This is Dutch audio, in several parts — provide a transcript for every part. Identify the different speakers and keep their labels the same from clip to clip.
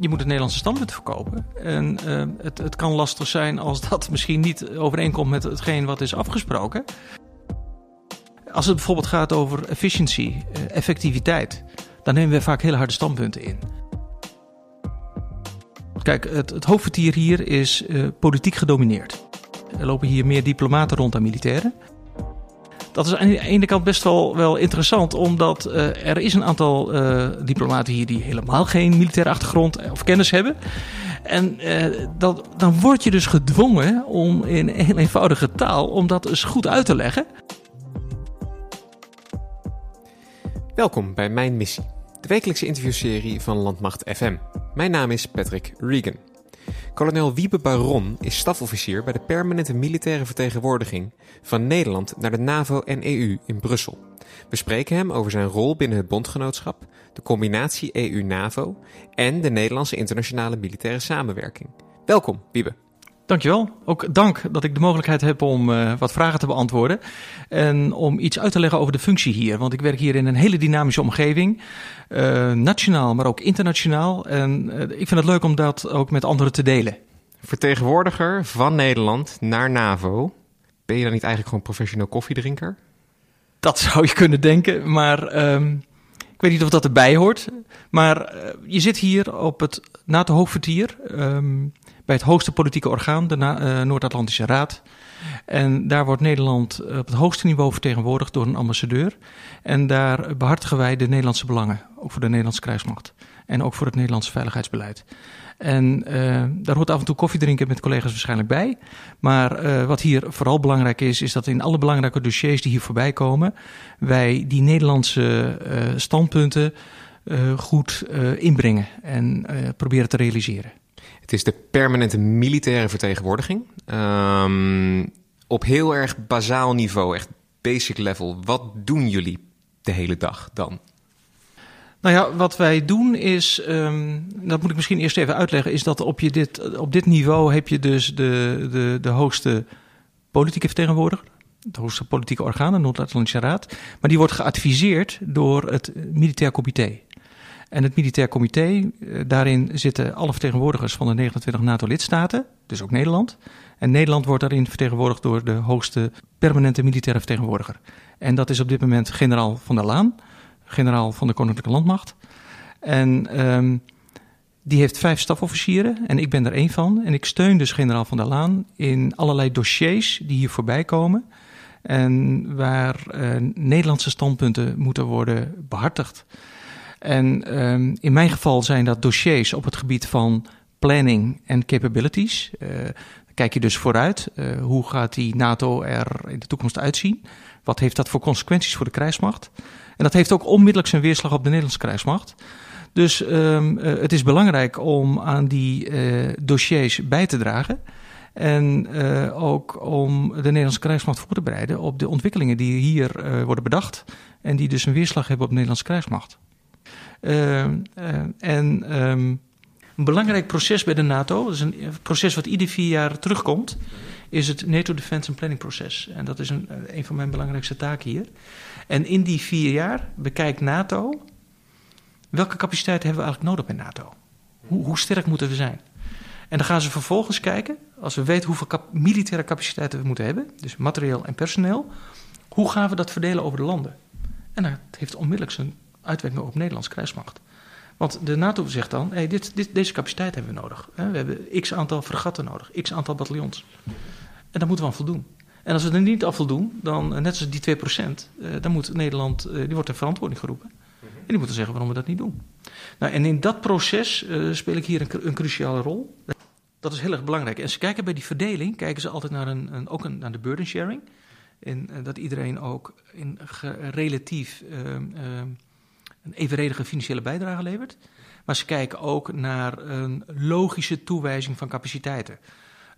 Speaker 1: Je moet het Nederlandse standpunt verkopen. En uh, het, het kan lastig zijn als dat misschien niet overeenkomt met hetgeen wat is afgesproken. Als het bijvoorbeeld gaat over efficiëntie, effectiviteit, dan nemen we vaak hele harde standpunten in. Kijk, het, het hoofdvertier hier is uh, politiek gedomineerd. Er lopen hier meer diplomaten rond dan militairen. Dat is aan de ene kant best wel, wel interessant, omdat uh, er is een aantal uh, diplomaten hier die helemaal geen militaire achtergrond of kennis hebben. En dat, dan word je dus gedwongen om in heel eenvoudige taal om dat eens goed uit te leggen.
Speaker 2: Welkom bij Mijn Missie, de wekelijkse interviewserie van Landmacht FM. Mijn naam is Patrick Regan. Kolonel Wiebe Baron is stafofficier bij de permanente militaire vertegenwoordiging van Nederland naar de NAVO en EU in Brussel. We spreken hem over zijn rol binnen het bondgenootschap, de combinatie EU-NAVO en de Nederlandse internationale militaire samenwerking. Welkom, Wiebe.
Speaker 1: Dankjewel. Ook dank dat ik de mogelijkheid heb om uh, wat vragen te beantwoorden. En om iets uit te leggen over de functie hier. Want ik werk hier in een hele dynamische omgeving. Uh, nationaal, maar ook internationaal. En uh, ik vind het leuk om dat ook met anderen te delen.
Speaker 2: Vertegenwoordiger van Nederland naar NAVO. Ben je dan niet eigenlijk gewoon professioneel koffiedrinker?
Speaker 1: Dat zou je kunnen denken, maar um, ik weet niet of dat erbij hoort. Maar je zit hier op het NATO-hoofdvertier. Um, bij het hoogste politieke orgaan, de uh, Noord-Atlantische Raad. En daar wordt Nederland op het hoogste niveau vertegenwoordigd door een ambassadeur. En daar behartigen wij de Nederlandse belangen, ook voor de Nederlandse krijgsmacht. En ook voor het Nederlandse veiligheidsbeleid. En uh, daar hoort af en toe koffie drinken met collega's waarschijnlijk bij. Maar uh, wat hier vooral belangrijk is, is dat in alle belangrijke dossiers die hier voorbij komen, wij die Nederlandse standpunten goed inbrengen en proberen te realiseren.
Speaker 2: Het is de permanente militaire vertegenwoordiging. Um, op heel erg bazaal niveau, echt basic level. Wat doen jullie de hele dag dan?
Speaker 1: Nou ja, wat wij doen is, um, dat moet ik misschien eerst even uitleggen, is dat op, je dit, op dit niveau heb je dus de, de, de hoogste politieke vertegenwoordiger, het hoogste politieke orgaan, de Noord-Atlantische Raad, maar die wordt geadviseerd door het militair comité. En het militair comité, eh, daarin zitten alle vertegenwoordigers van de 29 NATO-lidstaten, dus ook Nederland. En Nederland wordt daarin vertegenwoordigd door de hoogste permanente militaire vertegenwoordiger. En dat is op dit moment generaal van der Laan, generaal van de Koninklijke Landmacht. En um, die heeft vijf stafofficieren en ik ben er één van. En ik steun dus generaal van der Laan in allerlei dossiers die hier voorbij komen. En waar uh, Nederlandse standpunten moeten worden behartigd. En um, in mijn geval zijn dat dossiers op het gebied van planning en capabilities. Uh, kijk je dus vooruit. Uh, hoe gaat die NATO er in de toekomst uitzien? Wat heeft dat voor consequenties voor de krijgsmacht? En dat heeft ook onmiddellijk zijn weerslag op de Nederlandse krijgsmacht. Dus um, uh, het is belangrijk om aan die dossiers bij te dragen. En ook om de Nederlandse krijgsmacht voor te bereiden op de ontwikkelingen die hier worden bedacht. En die dus een weerslag hebben op de Nederlandse krijgsmacht. Uh, uh, en um, een belangrijk proces bij de NATO, dat is een proces wat ieder vier jaar terugkomt, is het NATO Defense and Planning proces. En dat is een, een van mijn belangrijkste taken hier. En in die vier jaar bekijkt NATO welke capaciteiten hebben we eigenlijk nodig bij NATO? Hoe, hoe sterk moeten we zijn? En dan gaan ze vervolgens kijken, als we weten hoeveel militaire capaciteiten we moeten hebben, dus materieel en personeel, hoe gaan we dat verdelen over de landen? En dat heeft onmiddellijk zijn uitwerking op Nederlands krijgsmacht. Want de NATO zegt dan, hey, dit, dit, deze capaciteit hebben we nodig. We hebben x aantal fregatten nodig, x aantal bataljons. En daar moeten we aan voldoen. En als we er niet aan voldoen, dan, net als die 2%, dan moet Nederland, die wordt ter verantwoording geroepen. En die moeten zeggen waarom we dat niet doen. Nou, en in dat proces uh, speel ik hier een, een, cruciale rol. Dat is heel erg belangrijk. En ze kijken bij die verdeling, kijken ze altijd naar, een, een ook een, naar de burden sharing. En uh, dat iedereen ook in relatief uh, een evenredige financiële bijdrage levert. Maar ze kijken ook naar een logische toewijzing van capaciteiten.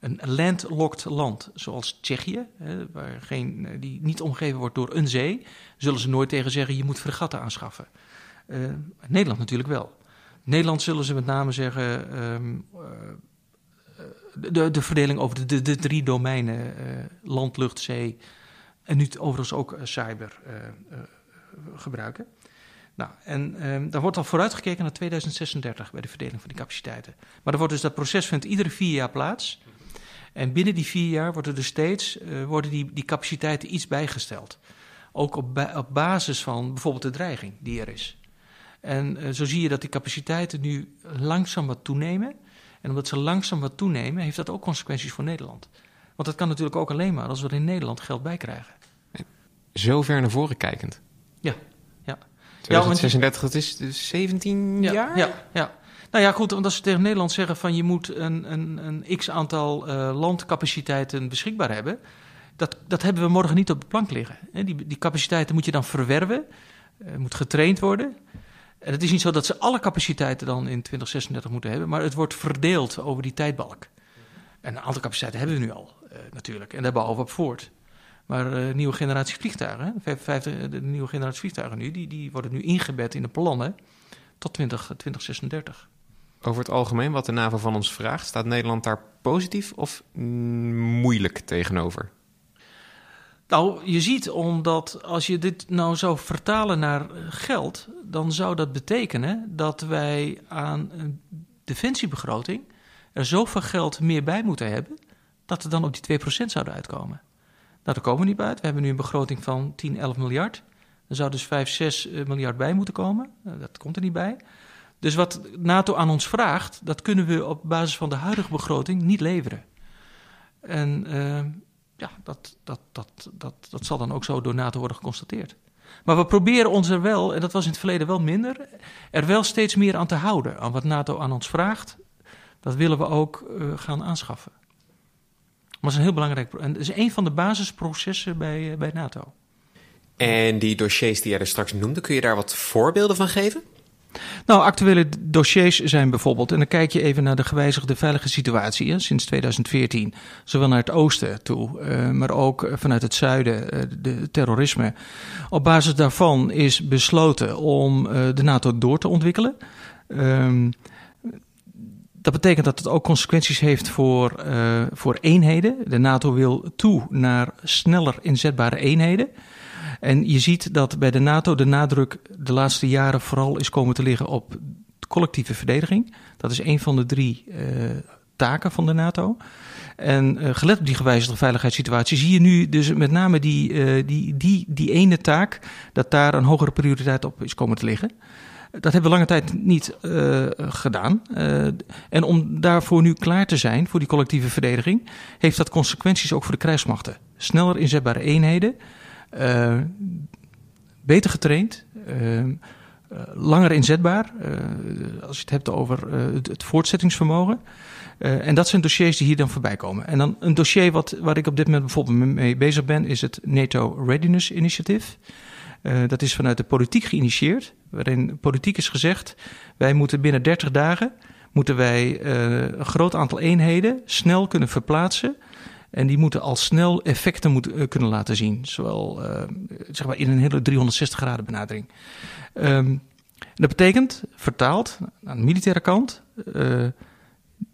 Speaker 1: Een landlocked land, zoals Tsjechië, waar geen, die niet omgeven wordt door een zee, zullen ze nooit tegen zeggen: je moet fregatten aanschaffen. Uh, Nederland natuurlijk wel. Nederland zullen ze met name zeggen. Um, uh, de, de verdeling over de, de, de drie domeinen: uh, land, lucht, zee. En nu overigens ook cyber gebruiken. Nou, en um, daar wordt al vooruitgekeken naar 2036 bij de verdeling van die capaciteiten. Maar er wordt dus dat proces vindt iedere vier jaar plaats. En binnen die vier jaar worden er steeds uh, worden die, die capaciteiten iets bijgesteld. Ook op, op basis van bijvoorbeeld de dreiging die er is. En uh, zo zie je dat die capaciteiten nu langzaam wat toenemen. En omdat ze langzaam wat toenemen, heeft dat ook consequenties voor Nederland. Want dat kan natuurlijk ook alleen maar als we er in Nederland geld bij krijgen.
Speaker 2: Zo ver naar voren kijkend.
Speaker 1: Ja.
Speaker 2: 2036, dat is dus 17
Speaker 1: ja,
Speaker 2: jaar?
Speaker 1: Ja, ja. Nou ja, goed, omdat ze tegen Nederland zeggen van je moet een, een, een x aantal uh, landcapaciteiten beschikbaar hebben. Dat, dat hebben we morgen niet op de plank liggen. Die, die capaciteiten moet je dan verwerven, uh, moet getraind worden. En het is niet zo dat ze alle capaciteiten dan in 2036 moeten hebben, maar het wordt verdeeld over die tijdbalk. En een aantal capaciteiten hebben we nu al, uh, natuurlijk. En daar bouwen we op voort. Maar uh, nieuwe generatie vliegtuigen, 50, de nieuwe generatie vliegtuigen nu, die, die worden nu ingebed in de plannen tot 20, 2036.
Speaker 2: Over het algemeen, wat de NAVO van ons vraagt, staat Nederland daar positief of moeilijk tegenover?
Speaker 1: Nou, je ziet omdat als je dit nou zou vertalen naar geld, dan zou dat betekenen dat wij aan een defensiebegroting er zoveel geld meer bij moeten hebben, dat er dan op die 2% zouden uitkomen. Nou, daar komen we niet bij uit. We hebben nu een begroting van 10, 11 miljard. Er zou dus 5, 6 miljard bij moeten komen. Dat komt er niet bij. Dus wat NATO aan ons vraagt, dat kunnen we op basis van de huidige begroting niet leveren. En uh, ja, dat, dat, dat, dat, dat zal dan ook zo door NATO worden geconstateerd. Maar we proberen ons er wel, en dat was in het verleden wel minder, er wel steeds meer aan te houden. Aan wat NATO aan ons vraagt, dat willen we ook gaan aanschaffen. Maar dat is een heel belangrijk. En dat is een van de basisprocessen bij, uh, bij NATO.
Speaker 2: En die dossiers die jij er straks noemde, kun je daar wat voorbeelden van geven?
Speaker 1: Nou, actuele dossiers zijn bijvoorbeeld, en dan kijk je even naar de gewijzigde veilige situatie hè, sinds 2014, zowel naar het oosten toe, uh, maar ook vanuit het zuiden, uh, de terrorisme. Op basis daarvan is besloten om uh, de NATO door te ontwikkelen. Um, dat betekent dat het ook consequenties heeft voor, voor eenheden. De NATO wil toe naar sneller inzetbare eenheden. En je ziet dat bij de NATO de nadruk de laatste jaren vooral is komen te liggen op collectieve verdediging. Dat is een van de drie uh, taken van de NATO. En uh, gelet op die gewijzigde veiligheidssituatie zie je nu dus met name die, die, die, die ene taak, dat daar een hogere prioriteit op is komen te liggen. Dat hebben we lange tijd niet uh, gedaan. Uh, en om daarvoor nu klaar te zijn, voor die collectieve verdediging, heeft dat consequenties ook voor de krijgsmachten. Sneller inzetbare eenheden, uh, beter getraind, langer inzetbaar. als je het hebt over het, het, voortzettingsvermogen. en dat zijn dossiers die hier dan voorbij komen. En dan een dossier wat, waar ik op dit moment bijvoorbeeld mee bezig ben, is het NATO Readiness Initiative. dat is vanuit de politiek geïnitieerd, waarin politiek is gezegd: wij moeten binnen 30 dagen moeten wij een groot aantal eenheden snel kunnen verplaatsen en die moeten al snel effecten moeten, uh, kunnen laten zien. Zowel uh, zeg maar in een hele 360 graden benadering. Um, dat betekent, vertaald aan de militaire kant,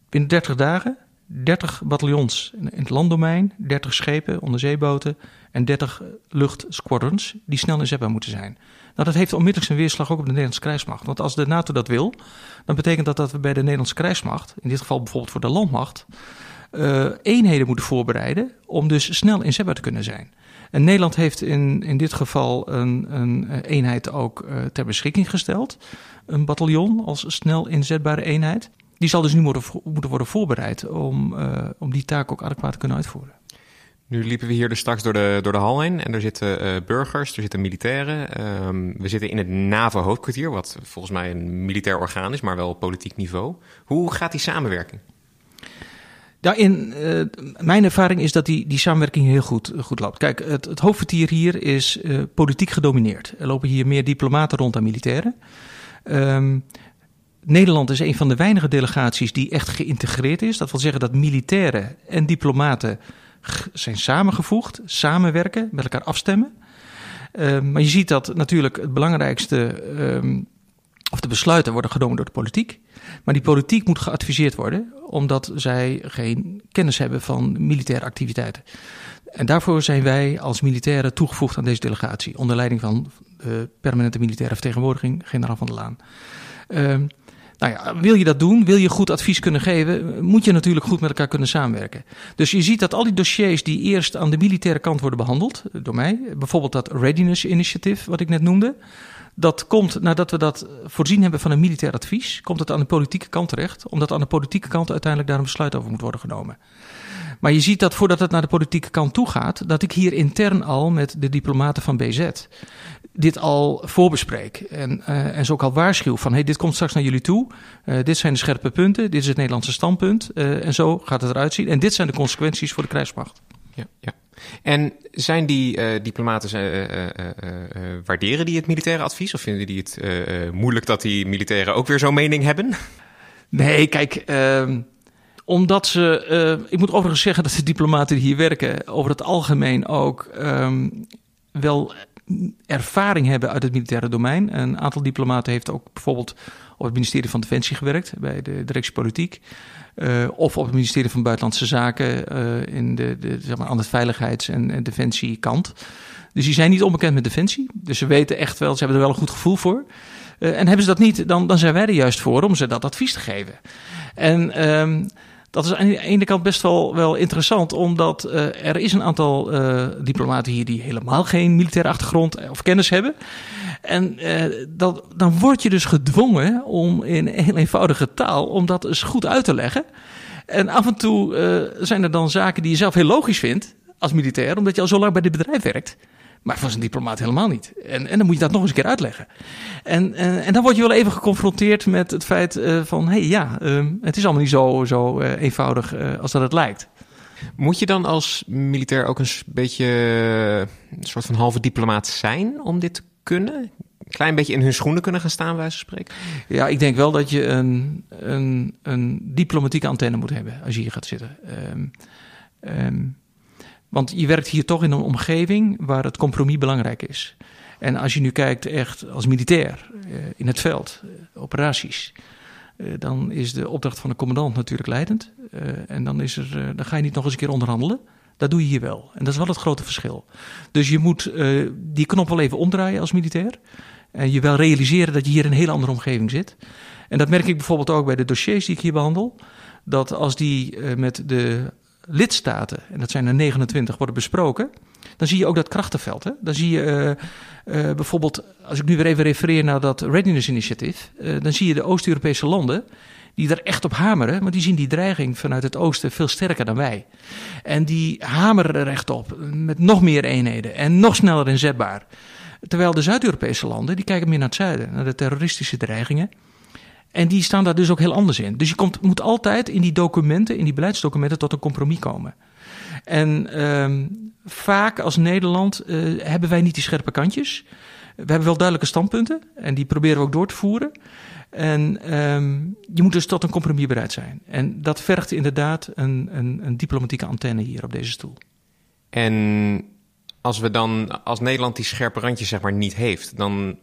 Speaker 1: binnen 30 dagen 30 bataljons in, het landdomein, 30 schepen, onderzeeboten en 30 luchtsquadrons die snel inzetbaar moeten zijn. Nou, dat heeft onmiddellijk zijn weerslag ook op de Nederlandse krijgsmacht. Want als de NATO dat wil, dan betekent dat dat we bij de Nederlandse krijgsmacht, in dit geval bijvoorbeeld voor de landmacht, uh, eenheden moeten voorbereiden om dus snel inzetbaar te kunnen zijn. En Nederland heeft in, in dit geval een, een eenheid ook uh, ter beschikking gesteld. Een bataljon als snel inzetbare eenheid. Die zal dus nu moeten, moeten worden voorbereid om, uh, om die taak ook adequaat te kunnen uitvoeren.
Speaker 2: Nu liepen we hier dus straks door de, door de hal heen en er zitten uh, burgers, er zitten militairen. Um, we zitten in het NAVO-hoofdkwartier, wat volgens mij een militair orgaan is, maar wel op politiek niveau. Hoe gaat die samenwerking?
Speaker 1: Ja, in uh, mijn ervaring is dat die, die samenwerking heel goed, goed loopt. Kijk, het, het hoofdkwartier hier is uh, politiek gedomineerd. Er lopen hier meer diplomaten rond dan militairen. Um, Nederland is een van de weinige delegaties die echt geïntegreerd is. Dat wil zeggen dat militairen en diplomaten zijn samengevoegd, samenwerken, met elkaar afstemmen. Uh, maar je ziet dat natuurlijk het belangrijkste, um, of de besluiten worden genomen door de politiek. Maar die politiek moet geadviseerd worden, omdat zij geen kennis hebben van militaire activiteiten. En daarvoor zijn wij als militairen toegevoegd aan deze delegatie, onder leiding van de permanente militaire vertegenwoordiging, generaal van der Laan. Ehm, nou ja, wil je dat doen, wil je goed advies kunnen geven, moet je natuurlijk goed met elkaar kunnen samenwerken. Dus je ziet dat al die dossiers die eerst aan de militaire kant worden behandeld, door mij, bijvoorbeeld dat Readiness Initiative, wat ik net noemde, dat komt nadat we dat voorzien hebben van een militair advies, komt het aan de politieke kant terecht, omdat aan de politieke kant uiteindelijk daar een besluit over moet worden genomen. Maar je ziet dat voordat het naar de politieke kant toe gaat, dat ik hier intern al met de diplomaten van BZ dit al voorbespreek. En, uh, en zo ook al waarschuw van, hey, dit komt straks naar jullie toe. Uh, dit zijn de scherpe punten, dit is het Nederlandse standpunt. Uh, en zo gaat het eruit zien. En dit zijn de consequenties voor de krijgsmacht.
Speaker 2: Ja, ja. En zijn die diplomaten, waarderen die het militaire advies? Of vinden die het moeilijk dat die militairen ook weer zo'n mening hebben?
Speaker 1: Nee, kijk... Ehm, omdat ze, uh, ik moet overigens zeggen dat de diplomaten die hier werken over het algemeen ook um, wel ervaring hebben uit het militaire domein. Een aantal diplomaten heeft ook bijvoorbeeld op het ministerie van Defensie gewerkt, bij de directie politiek. Uh, of op het ministerie van Buitenlandse Zaken uh, in de, zeg maar, aan de veiligheids- en, en defensiekant. Dus die zijn niet onbekend met defensie. Dus ze weten echt wel, ze hebben er wel een goed gevoel voor. Uh, en hebben ze dat niet, dan, dan zijn wij er juist voor om ze dat advies te geven. En um, dat is aan de ene kant best wel, wel interessant, omdat uh, er is een aantal uh, diplomaten hier die helemaal geen militaire achtergrond of kennis hebben. En dat, dan word je dus gedwongen om in heel eenvoudige taal om dat eens goed uit te leggen. En af en toe zijn er dan zaken die je zelf heel logisch vindt als militair, omdat je al zo lang bij dit bedrijf werkt. Maar voor een diplomaat helemaal niet. En, en dan moet je dat nog eens een keer uitleggen. En, en, en dan word je wel even geconfronteerd met het feit uh, van... hé hey, ja, uh, het is allemaal niet zo, zo uh, eenvoudig als dat het lijkt.
Speaker 2: Moet je dan als militair ook een beetje een soort van halve diplomaat zijn om dit te kunnen? Een klein beetje in hun schoenen kunnen gaan staan, wijze van spreken?
Speaker 1: Ja, ik denk wel dat je een, een, een diplomatieke antenne moet hebben als je hier gaat zitten. Um, um, want je werkt hier toch in een omgeving waar het compromis belangrijk is. En als je nu kijkt echt als militair eh, in het veld, eh, operaties, eh, dan is de opdracht van de commandant natuurlijk leidend. En dan, is er, dan ga je niet nog eens een keer onderhandelen. Dat doe je hier wel. En dat is wel het grote verschil. Dus je moet die knop wel even omdraaien als militair. En je wel realiseren dat je hier in een hele andere omgeving zit. En dat merk ik bijvoorbeeld ook bij de dossiers die ik hier behandel. Dat als die met de lidstaten, en dat zijn er 29, worden besproken, dan zie je ook dat krachtenveld. Hè? Dan zie je uh, uh, bijvoorbeeld, als ik nu weer even refereer naar dat Readiness Initiative, uh, dan zie je de Oost-Europese landen die er echt op hameren, maar die zien die dreiging vanuit het oosten veel sterker dan wij. En die hameren er echt op, met nog meer eenheden en nog sneller inzetbaar. Terwijl de Zuid-Europese landen, die kijken meer naar het zuiden, naar de terroristische dreigingen. En die staan daar dus ook heel anders in. Dus je komt, moet altijd in die documenten, in die beleidsdocumenten, tot een compromis komen. En um, vaak als Nederland uh, hebben wij niet die scherpe kantjes. We hebben wel duidelijke standpunten en die proberen we ook door te voeren. En um, je moet dus tot een compromis bereid zijn. En dat vergt inderdaad een, een, een diplomatieke antenne hier op deze stoel.
Speaker 2: En als we dan als Nederland die scherpe randjes zeg maar niet heeft, dan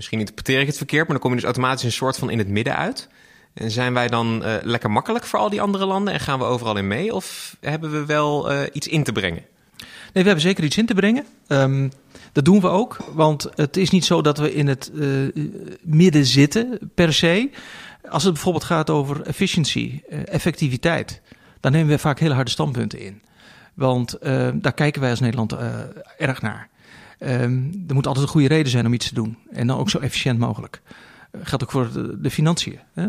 Speaker 2: misschien interpreteer ik het verkeerd, maar dan kom je dus automatisch een soort van in het midden uit. En zijn wij dan uh, lekker makkelijk voor al die andere landen en gaan we overal in mee? Of hebben we wel uh, iets in te brengen?
Speaker 1: Nee, we hebben zeker iets in te brengen. Um, dat doen we ook, want het is niet zo dat we in het midden zitten per se. Als het bijvoorbeeld gaat over efficiency, effectiviteit, dan nemen we vaak hele harde standpunten in. Want uh, daar kijken wij als Nederland erg naar. Um, er moet altijd een goede reden zijn om iets te doen. En dan ook zo efficiënt mogelijk. Uh, geldt ook voor de, financiën. Hè?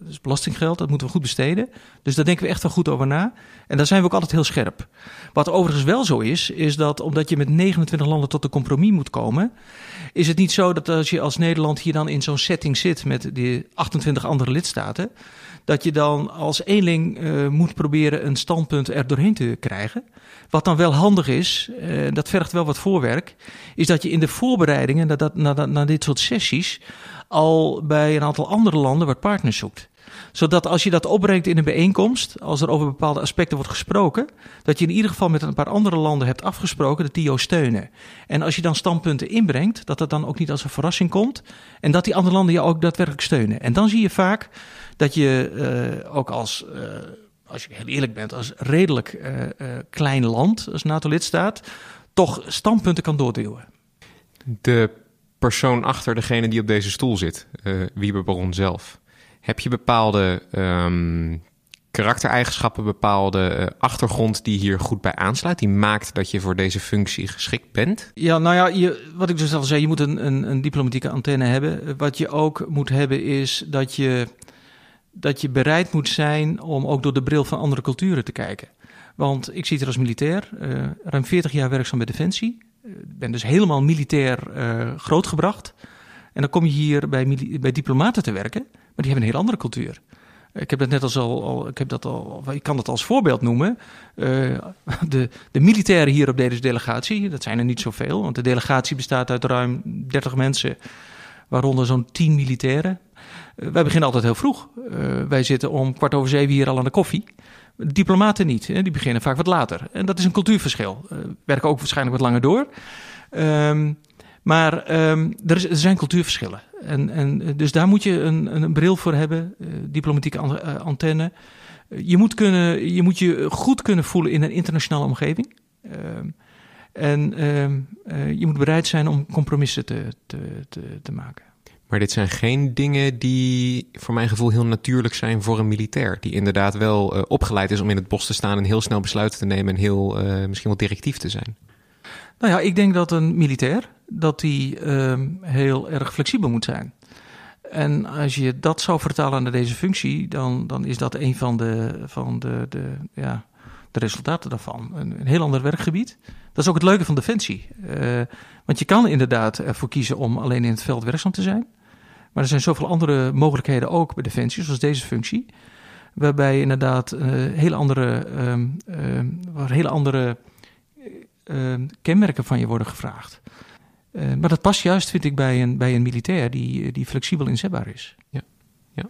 Speaker 1: dus belastinggeld, dat moeten we goed besteden. Dus daar denken we echt wel goed over na. En daar zijn we ook altijd heel scherp. Wat overigens wel zo is, is dat omdat je met 29 landen tot een compromis moet komen, is het niet zo dat als je als Nederland hier dan in zo'n setting zit met die 28 andere lidstaten, dat je dan als eenling uh, moet proberen een standpunt er doorheen te krijgen. Wat dan wel handig is, uh, dat vergt wel wat voorwerk, is dat je in de voorbereidingen naar, dat, naar dit soort sessies al bij een aantal andere landen wat partners zoekt zodat als je dat opbrengt in een bijeenkomst, als er over bepaalde aspecten wordt gesproken, dat je in ieder geval met een paar andere landen hebt afgesproken dat die jou steunen. En als je dan standpunten inbrengt, dat dat dan ook niet als een verrassing komt en dat die andere landen jou ook daadwerkelijk steunen. En dan zie je vaak dat je uh, ook als uh, als je heel eerlijk bent, als redelijk klein land, als NATO-lidstaat, toch standpunten kan doorduwen.
Speaker 2: De persoon achter degene die op deze stoel zit, uh, Wieber Baron zelf. Heb je bepaalde um, karaktereigenschappen, bepaalde uh, achtergrond die hier goed bij aansluit, die maakt dat je voor deze functie geschikt bent?
Speaker 1: Ja, nou ja, je, wat ik dus al zei, je moet een, een, een diplomatieke antenne hebben. Wat je ook moet hebben is dat je, dat je bereid moet zijn om ook door de bril van andere culturen te kijken. Want ik zit er als militair, uh, ruim 40 jaar werkzaam bij Defensie. Ik ben dus helemaal militair uh, grootgebracht. En dan kom je hier bij, bij diplomaten te werken, maar die hebben een heel andere cultuur. Ik heb dat net als al, ik heb dat al, ik kan dat als voorbeeld noemen. De, de militairen hier op deze delegatie, dat zijn er niet zoveel, want de delegatie bestaat uit ruim 30 mensen, waaronder zo'n 10 militairen. Uh, wij beginnen altijd heel vroeg. Uh, wij zitten om kwart over zeven hier al aan de koffie. Diplomaten niet, hè? die beginnen vaak wat later. En dat is een cultuurverschil. Uh, werken ook waarschijnlijk wat langer door. Um, maar um, er, er, zijn cultuurverschillen. En, en, dus daar moet je een, een bril voor hebben, diplomatieke an, antenne. je, moet kunnen, je moet je goed kunnen voelen in een internationale omgeving. Uh, en je moet bereid zijn om compromissen te, te, te maken.
Speaker 2: Maar dit zijn geen dingen die voor mijn gevoel heel natuurlijk zijn voor een militair. Die inderdaad wel uh, opgeleid is om in het bos te staan en heel snel besluiten te nemen en heel uh, misschien wel directief te zijn.
Speaker 1: Nou ja, ik denk dat een militair dat die uh, heel erg flexibel moet zijn. En als je dat zou vertalen naar deze functie, dan, dan is dat een van de, van de, de, ja, de resultaten daarvan. Een, een heel ander werkgebied. Dat is ook het leuke van Defensie. Uh, want je kan inderdaad ervoor kiezen om alleen in het veld werkzaam te zijn. Maar er zijn zoveel andere mogelijkheden ook bij Defensie, zoals deze functie. Waarbij inderdaad uh, hele andere, uh, waar hele andere kenmerken van je worden gevraagd. Maar dat past juist, vind ik, bij een, bij een militair die, die flexibel inzetbaar is.
Speaker 2: Ja. ja.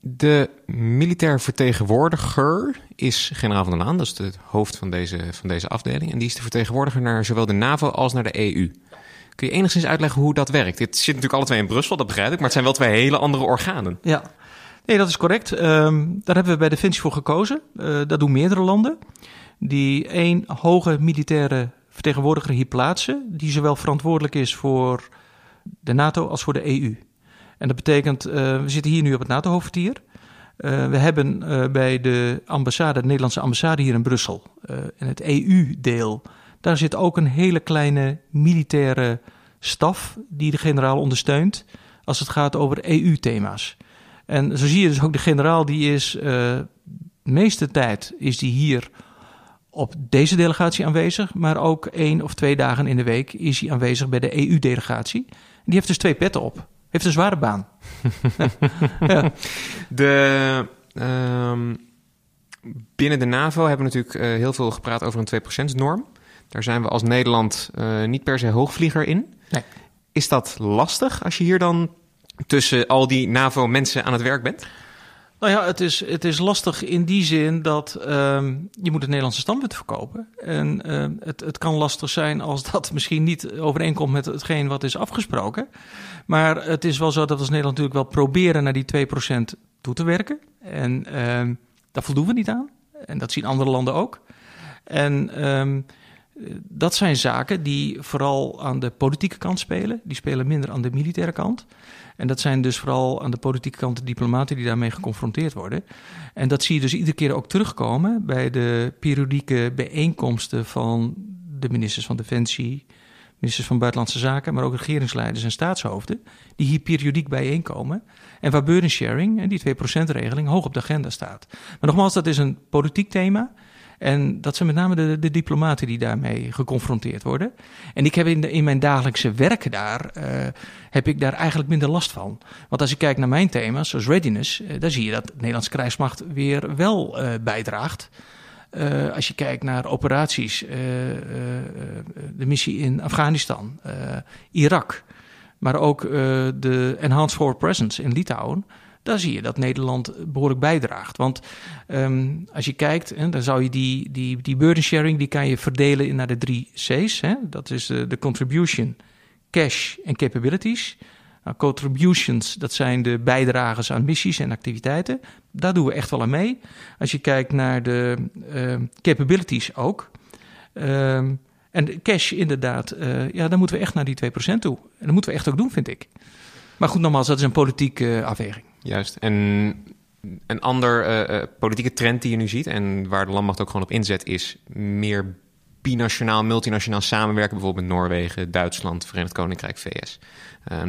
Speaker 2: De militair vertegenwoordiger is generaal van der Laan, dat is het hoofd van deze, van deze afdeling. En die is de vertegenwoordiger naar zowel de NAVO als naar de EU. Kun je enigszins uitleggen hoe dat werkt? Dit zit natuurlijk alle twee in Brussel, dat begrijp ik, maar het zijn wel twee hele andere organen.
Speaker 1: Ja, nee, dat is correct. Um, daar hebben we bij Defensie voor gekozen. Uh, dat doen meerdere landen. Die één hoge militaire vertegenwoordiger hier plaatsen, die zowel verantwoordelijk is voor de NATO als voor de EU. En dat betekent, uh, we zitten hier nu op het NATO-hoofdkwartier. Uh, we hebben uh, bij de ambassade, de Nederlandse ambassade hier in Brussel, in het EU-deel, daar zit ook een hele kleine militaire staf die de generaal ondersteunt als het gaat over EU-thema's. En zo zie je dus ook de generaal, die is de meeste tijd is die hier op deze delegatie aanwezig, maar ook één of twee dagen in de week is hij aanwezig bij de EU-delegatie. Die heeft dus twee petten op. Heeft een zware baan.
Speaker 2: ja. De, um, binnen de NAVO hebben we natuurlijk uh, heel veel gepraat over een 2%-norm. Daar zijn we als Nederland uh, niet per se hoogvlieger in.
Speaker 1: Nee.
Speaker 2: Is dat lastig als je hier dan tussen al die NAVO-mensen aan het werk bent?
Speaker 1: Nou ja, het is, het is lastig in die zin dat um, je moet het Nederlandse standpunt verkopen. En uh, het, het kan lastig zijn als dat misschien niet overeenkomt met hetgeen wat is afgesproken. Maar het is wel zo dat we als Nederland natuurlijk wel proberen naar die 2% toe te werken. En uh, daar voldoen we niet aan. En dat zien andere landen ook. En dat zijn zaken die vooral aan de politieke kant spelen. Die spelen minder aan de militaire kant. En dat zijn dus vooral aan de politieke kant de diplomaten die daarmee geconfronteerd worden. En dat zie je dus iedere keer ook terugkomen bij de periodieke bijeenkomsten van de ministers van Defensie, ministers van Buitenlandse Zaken, maar ook regeringsleiders en staatshoofden, die hier periodiek bijeenkomen. En waar burden sharing en die 2%-regeling hoog op de agenda staat. Maar nogmaals, dat is een politiek thema. En dat zijn met name de, de diplomaten die daarmee geconfronteerd worden. En ik heb in, in mijn dagelijkse werk daar, uh, heb ik daar eigenlijk minder last van. Want als je kijkt naar mijn thema's, zoals readiness, uh, dan zie je dat de Nederlandse krijgsmacht weer wel uh, bijdraagt. Als je kijkt naar operaties, de missie in Afghanistan, Irak, maar ook de Enhanced Forward Presence in Litouwen daar zie je dat Nederland behoorlijk bijdraagt. Want um, als je kijkt, hè, dan zou je die, die, die burden sharing, die kan je verdelen in naar de drie C's. Hè? Dat is de, contribution, cash en capabilities. Nou, contributions, dat zijn de bijdragers aan missies en activiteiten. Daar doen we echt wel aan mee. Als je kijkt naar de uh, capabilities ook. Uh, en cash inderdaad, uh, ja, dan moeten we echt naar die 2% toe. En dat moeten we echt ook doen, vind ik. Maar goed, nogmaals, dat is een politieke afweging.
Speaker 2: Juist. En een ander uh, politieke trend die je nu ziet en waar de landmacht ook gewoon op inzet is meer binationaal, multinationaal samenwerken, bijvoorbeeld met Noorwegen, Duitsland, Verenigd Koninkrijk, VS.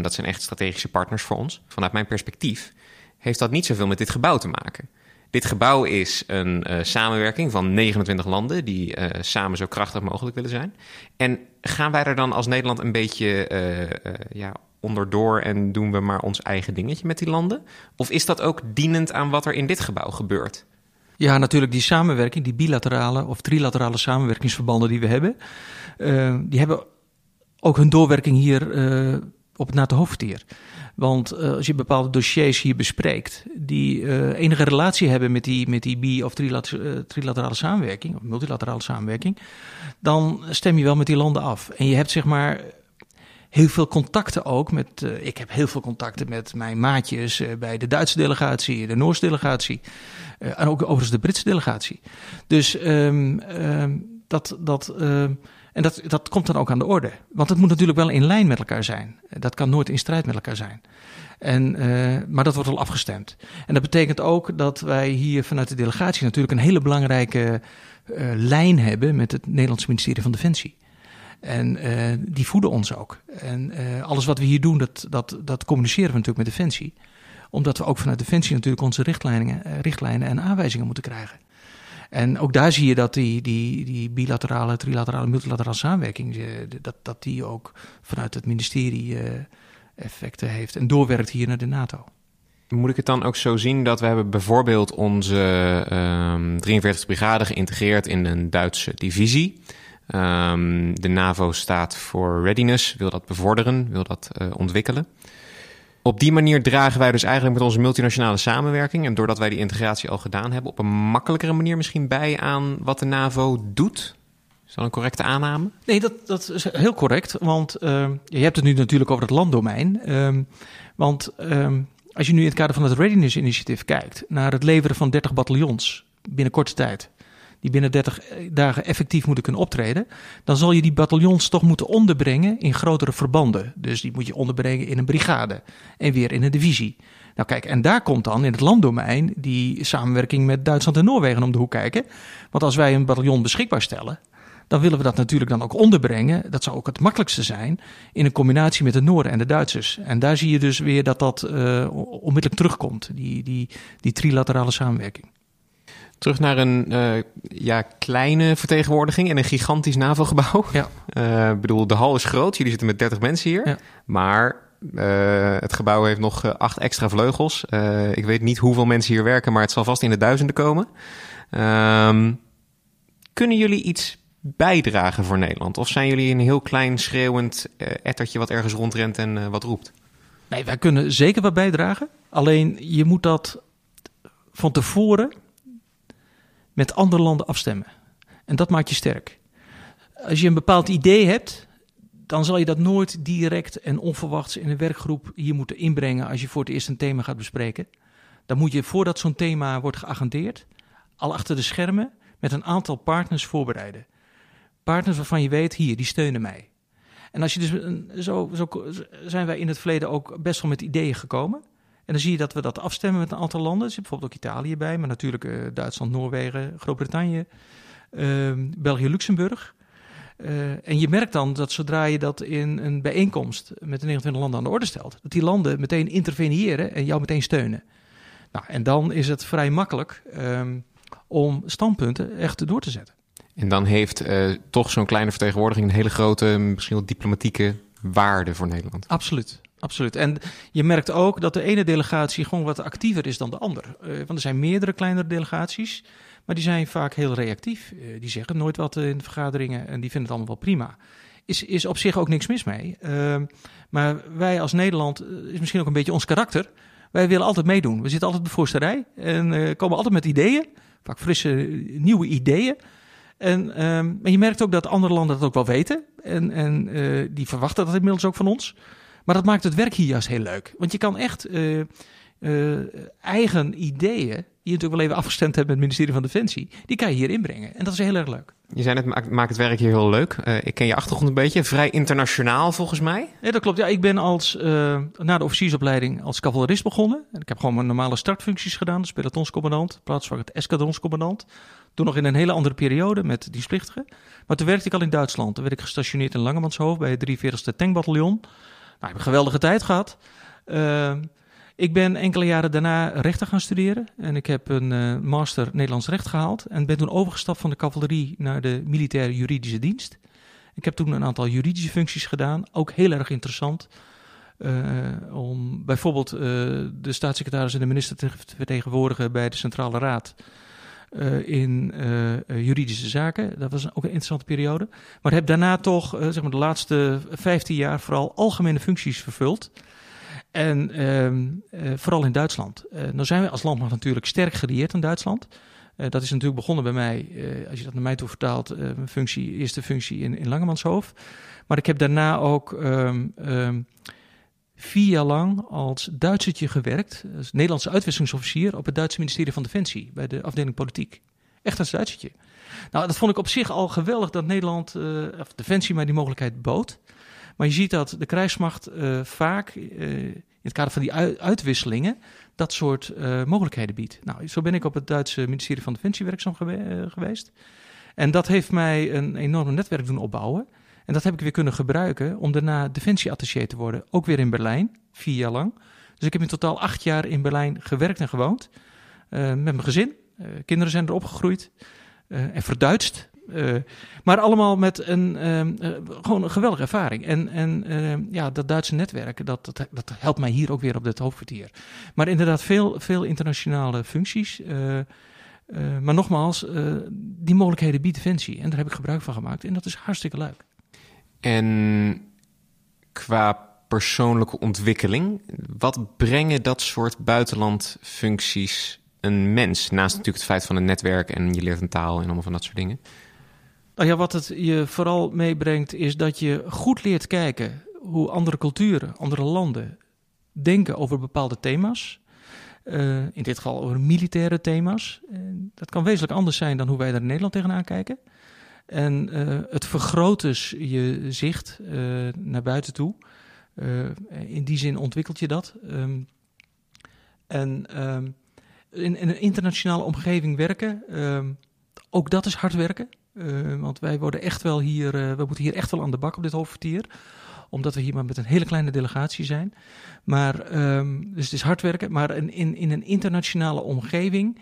Speaker 2: Dat zijn echt strategische partners voor ons. Vanuit mijn perspectief heeft dat niet zoveel met dit gebouw te maken. Dit gebouw is een samenwerking van 29 landen die samen zo krachtig mogelijk willen zijn. En gaan wij er dan als Nederland een beetje ja, onderdoor en doen we maar ons eigen dingetje met die landen? Of is dat ook dienend aan wat er in dit gebouw gebeurt?
Speaker 1: Ja, natuurlijk die samenwerking, die bilaterale of trilaterale samenwerkingsverbanden die we hebben, die hebben ook hun doorwerking hier op het NATO-hoofdkwartier. Want uh, als je bepaalde dossiers hier bespreekt, die uh, enige relatie hebben met die, met die bi- of trilater uh, trilaterale samenwerking, of multilaterale samenwerking, dan stem je wel met die landen af. En je hebt zeg maar heel veel contacten ook met. ik heb heel veel contacten met mijn maatjes bij de Duitse delegatie, de Noorse delegatie. en ook overigens de Britse delegatie. Dus um, um, dat. dat en dat, dat komt dan ook aan de orde. Want het moet natuurlijk wel in lijn met elkaar zijn. Dat kan nooit in strijd met elkaar zijn. En, maar dat wordt al afgestemd. En dat betekent ook dat wij hier vanuit de delegatie natuurlijk een hele belangrijke lijn hebben met het Nederlandse ministerie van Defensie. En uh, die voeden ons ook. En alles wat we hier doen, dat, dat, dat communiceren we natuurlijk met Defensie. Omdat we ook vanuit Defensie natuurlijk onze richtlijnen, richtlijnen en aanwijzingen moeten krijgen. En ook daar zie je dat die, die, die bilaterale, trilaterale, multilaterale samenwerking, eh, dat, dat die ook vanuit het ministerie effecten heeft en doorwerkt hier naar de NATO.
Speaker 2: Moet ik het dan ook zo zien dat we hebben bijvoorbeeld onze um, 43 brigade geïntegreerd in een Duitse divisie? Um, de NAVO staat voor readiness, wil dat bevorderen, wil dat uh, ontwikkelen. Op die manier dragen wij dus eigenlijk met onze multinationale samenwerking en doordat wij die integratie al gedaan hebben, op een makkelijkere manier misschien bij aan wat de NAVO doet. Is dat een correcte aanname?
Speaker 1: Nee, dat, dat is heel correct. Want uh, je hebt het nu natuurlijk over het landdomein. Um, want als je nu in het kader van het Readiness Initiative kijkt naar het leveren van 30 bataljons binnen korte tijd die binnen 30 dagen effectief moeten kunnen optreden, dan zal je die bataljons toch moeten onderbrengen in grotere verbanden. Dus die moet je onderbrengen in een brigade en weer in een divisie. Nou kijk, en daar komt dan in het landdomein die samenwerking met Duitsland en Noorwegen om de hoek kijken. Want als wij een bataljon beschikbaar stellen, dan willen we dat natuurlijk dan ook onderbrengen. Dat zou ook het makkelijkste zijn in een combinatie met de Noorden en de Duitsers. En daar zie je dus weer dat dat uh, onmiddellijk terugkomt, die, die, die trilaterale samenwerking.
Speaker 2: Terug naar een uh, ja, kleine vertegenwoordiging in een gigantisch NAVO-gebouw.
Speaker 1: Ja.
Speaker 2: Uh, ik bedoel, de hal is groot. Jullie zitten met 30 mensen hier.
Speaker 1: Ja.
Speaker 2: Maar uh, het gebouw heeft nog acht extra vleugels. ik weet niet hoeveel mensen hier werken, maar het zal vast in de duizenden komen. Um, kunnen jullie iets bijdragen voor Nederland? Of zijn jullie een heel klein schreeuwend ettertje wat ergens rondrent en wat roept?
Speaker 1: Nee, wij kunnen zeker wat bijdragen. Alleen je moet dat van tevoren met andere landen afstemmen. En dat maakt je sterk. Als je een bepaald idee hebt, dan zal je dat nooit direct en onverwachts in een werkgroep hier moeten inbrengen als je voor het eerst een thema gaat bespreken. Dan moet je voordat zo'n thema wordt geagendeerd, al achter de schermen met een aantal partners voorbereiden. Partners waarvan je weet, hier, die steunen mij. En als je dus, zo, zo zijn wij in het verleden ook best wel met ideeën gekomen. En dan zie je dat we dat afstemmen met een aantal landen. Er zit bijvoorbeeld ook Italië bij, maar natuurlijk uh, Duitsland, Noorwegen, Groot-Brittannië, uh, België, Luxemburg. Uh, en je merkt dan dat zodra je dat in een bijeenkomst met de 29 landen aan de orde stelt, dat die landen meteen interveneren en jou meteen steunen. Nou, en dan is het vrij makkelijk um, om standpunten echt door te zetten.
Speaker 2: En dan heeft uh, toch zo'n kleine vertegenwoordiging een hele grote, misschien wel diplomatieke waarde voor Nederland.
Speaker 1: Absoluut. Absoluut. En je merkt ook dat de ene delegatie gewoon wat actiever is dan de andere. Uh, want er zijn meerdere kleinere delegaties, maar die zijn vaak heel reactief. Uh, die zeggen nooit wat in de vergaderingen en die vinden het allemaal wel prima. Is, is op zich ook niks mis mee. Uh, maar wij als Nederland, is misschien ook een beetje ons karakter. Wij willen altijd meedoen. We zitten altijd op de voorste rij en komen altijd met ideeën. Vaak frisse, nieuwe ideeën. En, en je merkt ook dat andere landen dat ook wel weten. En, en die verwachten dat inmiddels ook van ons. Maar dat maakt het werk hier juist heel leuk. Want je kan echt uh, uh, eigen ideeën die je natuurlijk wel even afgestemd hebt met het ministerie van Defensie, die kan je hier inbrengen. En dat is heel erg leuk.
Speaker 2: Je zei net, maak, het werk hier heel leuk. Uh, ik ken je achtergrond een beetje, vrij internationaal volgens mij.
Speaker 1: Ja, dat klopt. Ja, ik ben als, na de officiersopleiding als cavalerist begonnen. En ik heb gewoon mijn normale startfuncties gedaan. Dus pelotonscommandant, plaatsvangend eskadronscommandant. Toen nog in een hele andere periode met dienstplichtigen. Maar toen werkte ik al in Duitsland. Toen werd ik gestationeerd in Langemanshoofd bij het 43e Tankbataljon. Nou, ik heb een geweldige tijd gehad. Uh, ik ben enkele jaren daarna rechten gaan studeren. En ik heb een uh, master Nederlands recht gehaald. En ben toen overgestapt van de cavalerie naar de militaire juridische dienst. Ik heb toen een aantal juridische functies gedaan. Ook heel erg interessant. Uh, om bijvoorbeeld uh, de staatssecretaris en de minister te vertegenwoordigen bij de Centrale Raad. In juridische zaken. Dat was ook een interessante periode. Maar heb daarna toch, zeg maar de laatste 15 jaar, vooral algemene functies vervuld. En uh, vooral in Duitsland. Uh, nou zijn we als landmacht natuurlijk sterk gelieerd in Duitsland. Dat is natuurlijk begonnen bij mij, als je dat naar mij toe vertaalt, mijn functie, eerste functie in, in. Maar ik heb daarna ook um, um, vier jaar lang als Duitsertje gewerkt, als Nederlandse uitwisselingsofficier op het Duitse ministerie van Defensie, bij de afdeling politiek. Echt als Duitsertje. Nou, dat vond ik op zich al geweldig dat Nederland, of Defensie, mij die mogelijkheid bood. Maar je ziet dat de krijgsmacht uh, vaak uh, in het kader van die uitwisselingen dat soort mogelijkheden biedt. Nou, zo ben ik op het Duitse ministerie van Defensie werkzaam gewe geweest. En dat heeft mij een enorm netwerk doen opbouwen. En dat heb ik weer kunnen gebruiken om daarna defensieattaché te worden. Ook weer in Berlijn, vier jaar lang. Dus ik heb in totaal acht jaar in Berlijn gewerkt en gewoond. met mijn gezin. kinderen zijn er opgegroeid. en verduidst. Maar allemaal met een, gewoon een geweldige ervaring. En, en ja, dat Duitse netwerk, dat, dat, dat, helpt mij hier ook weer op dit hoofdkwartier. Maar inderdaad, veel, veel internationale functies. maar nogmaals, die mogelijkheden biedt Defensie. En daar heb ik gebruik van gemaakt. En dat is hartstikke leuk.
Speaker 2: En qua persoonlijke ontwikkeling, wat brengen dat soort buitenlandfuncties een mens? Naast natuurlijk het feit van een netwerk en je leert een taal en allemaal van dat soort dingen.
Speaker 1: Nou ja, wat het je vooral meebrengt is dat je goed leert kijken hoe andere culturen, andere landen denken over bepaalde thema's. Uh, in dit geval over militaire thema's. Dat kan wezenlijk anders zijn dan hoe wij daar in Nederland tegenaan kijken. En uh, het vergroot dus je zicht naar buiten toe. in die zin ontwikkelt je dat. Um, en um, in, in, een internationale omgeving werken, um, ook dat is hard werken. Want wij worden echt wel hier, we moeten hier echt wel aan de bak op dit hoofdkwartier. Omdat we hier maar met een hele kleine delegatie zijn. Maar, dus het is hard werken. Maar in, in een internationale omgeving,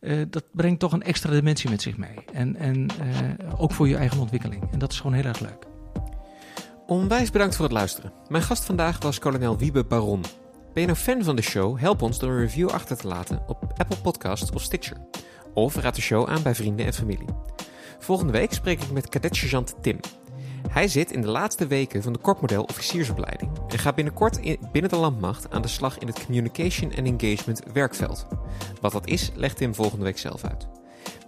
Speaker 1: uh, dat brengt toch een extra dimensie met zich mee. En, en ook voor je eigen ontwikkeling. En dat is gewoon heel erg leuk.
Speaker 2: Onwijs bedankt voor het luisteren. Mijn gast vandaag was kolonel Wiebe Baron. Ben je nou fan van de show? Help ons door een review achter te laten op Apple Podcasts of Stitcher. Of raad de show aan bij vrienden en familie. Volgende week spreek ik met kadetsergeant Tim. Hij zit in de laatste weken van de korpmodel officiersopleiding en gaat binnenkort binnen de landmacht aan de slag in het Communication and Engagement werkveld. Wat dat is, legt Tim volgende week zelf uit.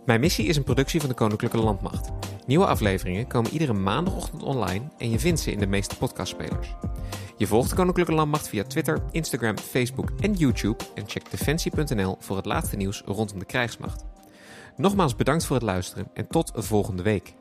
Speaker 2: Mijn missie is een productie van de Koninklijke Landmacht. Nieuwe afleveringen komen iedere maandagochtend online en je vindt ze in de meeste podcastspelers. Je volgt de Koninklijke Landmacht via Twitter, Instagram, Facebook en YouTube en check defensie.nl voor het laatste nieuws rondom de krijgsmacht. Nogmaals bedankt voor het luisteren en tot volgende week.